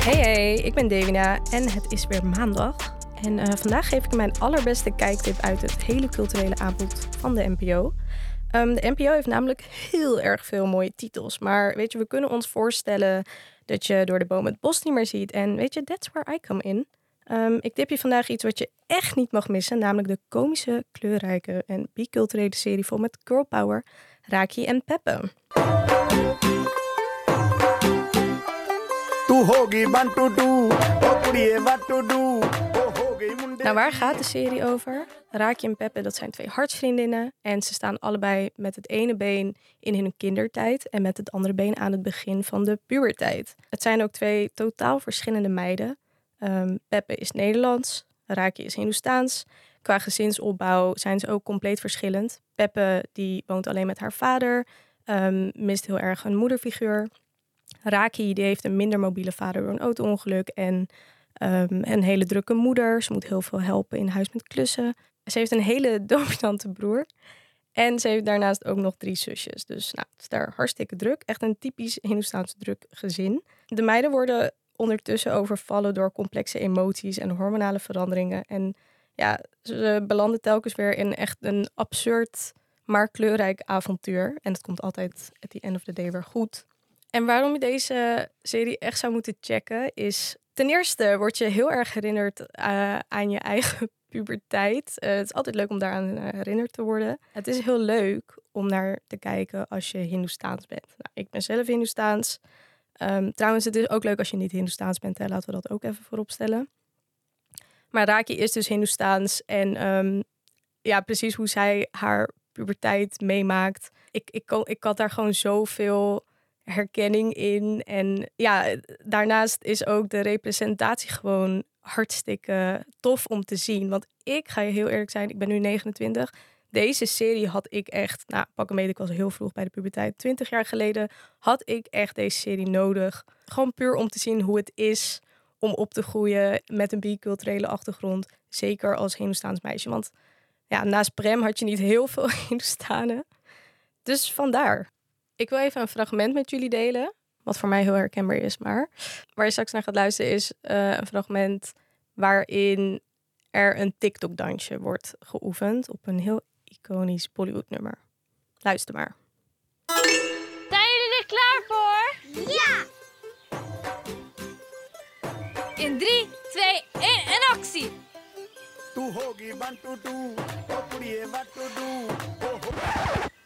Hey hey, ik ben Devina en het is weer maandag. En eh, vandaag geef ik mijn allerbeste kijktip uit het hele culturele aanbod van de NPO. Ehm, de NPO heeft namelijk heel erg veel mooie titels. Maar weet je, we kunnen ons voorstellen dat je door de boom het bos niet meer ziet. En weet je, that's where I come in. Ehm, ik tip je vandaag iets wat je echt niet mag missen. Namelijk de komische, kleurrijke en biculturele serie vol met girl power. Raki en Peppe. Nou, waar gaat de serie over? Raki en Peppe, dat zijn twee hartsvriendinnen. En ze staan allebei met het ene been in hun kindertijd en met het andere been aan het begin van de puberteit. Het zijn ook twee totaal verschillende meiden. Um, Peppe is Nederlands, Raki is Hindoestaans. Qua gezinsopbouw zijn ze ook compleet verschillend. Peppe die woont alleen met haar vader, um, mist heel erg een moederfiguur. Raki die heeft een minder mobiele vader door een auto-ongeluk en um, een hele drukke moeder. Ze moet heel veel helpen in huis met klussen. Ze heeft een hele dominante broer. En ze heeft daarnaast ook nog drie zusjes. Dus nou, het is daar hartstikke druk. Echt een typisch Hindoestaans druk gezin. De meiden worden ondertussen overvallen door complexe emoties en hormonale veranderingen. En ja, ze belanden telkens weer in echt een absurd, maar kleurrijk avontuur. En het komt altijd at the end of the day weer goed. En waarom je deze serie echt zou moeten checken is... Ten eerste word je heel erg herinnerd uh, aan je eigen puberteit. Uh, het is altijd leuk om daaraan uh, herinnerd te worden. Het is heel leuk om naar te kijken als je Hindoestaans bent. Nou, ik ben zelf Hindoestaans. Um, trouwens, het is ook leuk als je niet Hindoestaans bent. Laten we dat ook even voorop stellen. Maar Raki is dus Hindoestaans. En um, ja, precies hoe zij haar puberteit meemaakt. Ik, ik, ik, ik had daar gewoon zoveel herkenning in. En ja, daarnaast is ook de representatie gewoon hartstikke tof om te zien. Want ik ga je heel eerlijk zijn, ik ben nu 29. Deze serie had ik echt, nou pak een mee, ik was heel vroeg bij de puberteit. 20 jaar geleden had ik echt deze serie nodig. Gewoon puur om te zien hoe het is om op te groeien met een biculturele achtergrond. Zeker als Hindoestaans meisje. Want ja, naast Prem had je niet heel veel Hindoestanen. Dus vandaar. Ik wil even een fragment met jullie delen. Wat voor mij heel herkenbaar is, maar waar je straks naar gaat luisteren is uh, een fragment waarin er een TikTok-dansje wordt geoefend op een heel iconisch Bollywood-nummer. Luister maar. Zijn jullie er klaar voor? Ja! In 3, 2, 1 en actie!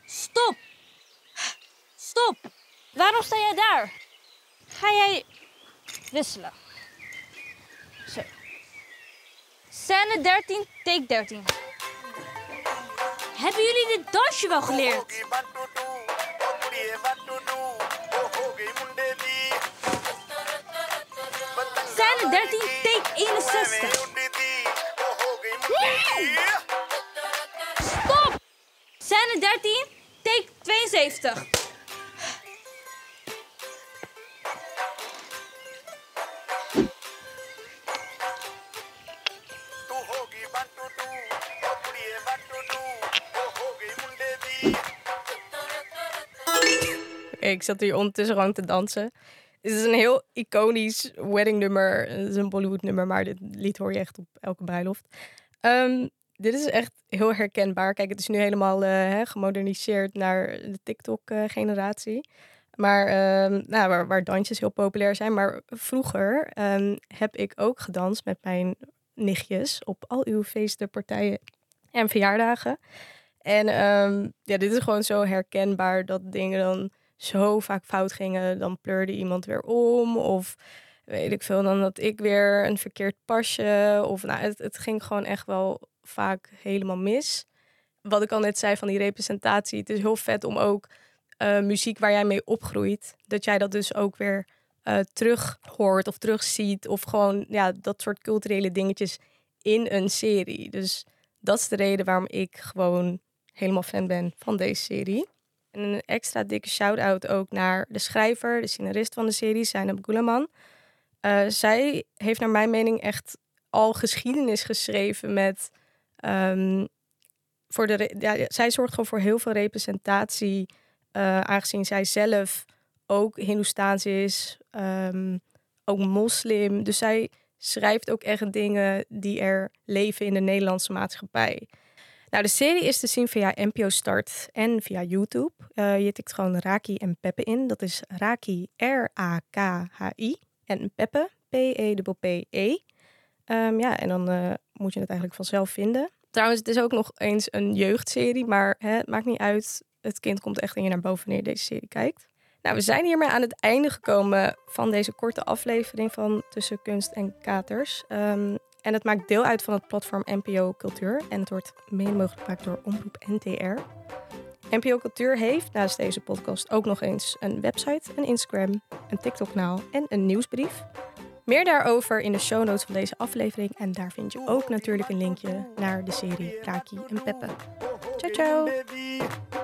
Stop! Waarom sta jij daar? Ga jij wisselen? Zo. Scène 13, take 13. Hebben jullie dit dansje wel geleerd? Scène 13, take 61. Stop! Scène 13, take 72. Ik zat hier ondertussen gewoon te dansen. Het is een heel iconisch weddingnummer. Het is een Bollywood nummer, maar dit lied hoor je echt op elke bruiloft. Um, dit is echt heel herkenbaar. Kijk, het is nu helemaal uh, gemoderniseerd naar de TikTok-generatie. Maar um, nou, waar, waar, dansjes heel populair zijn. Maar vroeger um, heb ik ook gedanst met mijn nichtjes op al uw feesten, partijen en verjaardagen. En ja, dit is gewoon zo herkenbaar dat dingen dan zo vaak fout gingen. Dan pleurde iemand weer om. Of weet ik veel, dan dat ik weer een verkeerd pasje. Of nou, het, ging gewoon echt wel vaak helemaal mis. Wat ik al net zei van die representatie. Het is heel vet om ook uh, muziek waar jij mee opgroeit. Dat jij dat dus ook weer uh, terug hoort of terugziet. Of gewoon ja, dat soort culturele dingetjes in een serie. Dus dat is de reden waarom ik gewoon helemaal fan ben van deze serie. En een extra dikke shout-out ook naar de schrijver, de scenarist van de serie, Zainab Gulaman. Uh, zij heeft naar mijn mening echt al geschiedenis geschreven met... Um, voor de, ja, zij zorgt gewoon voor heel veel representatie, uh, aangezien zij zelf ook Hindoestaans is. Um, ook moslim. Dus zij schrijft ook echt dingen die er leven in de Nederlandse maatschappij. Nou, de serie is te zien via NPO Start en via YouTube. Uh, je tikt gewoon Raki en Peppe in. Dat is Raki, R-A-K-H-I. En Peppe, P-E-P-P-E. -E. Um, ja, en dan uh, moet je het eigenlijk vanzelf vinden. Trouwens, het is ook nog eens een jeugdserie, maar hè, het maakt niet uit. Het kind komt echt in je naar boven wanneer deze serie kijkt. Nou, we zijn hiermee aan het einde gekomen van deze korte aflevering van Tussen Kunst en Katers. Um, en het maakt deel uit van het platform NPO Cultuur en het wordt mede mogelijk gemaakt door Omroep NTR. NPO Cultuur heeft naast deze podcast ook nog eens een website, een Instagram, een TikTok-kanaal en een nieuwsbrief. Meer daarover in de show notes van deze aflevering. En daar vind je ook natuurlijk een linkje naar de serie Raki en Peppe. Ciao, ciao!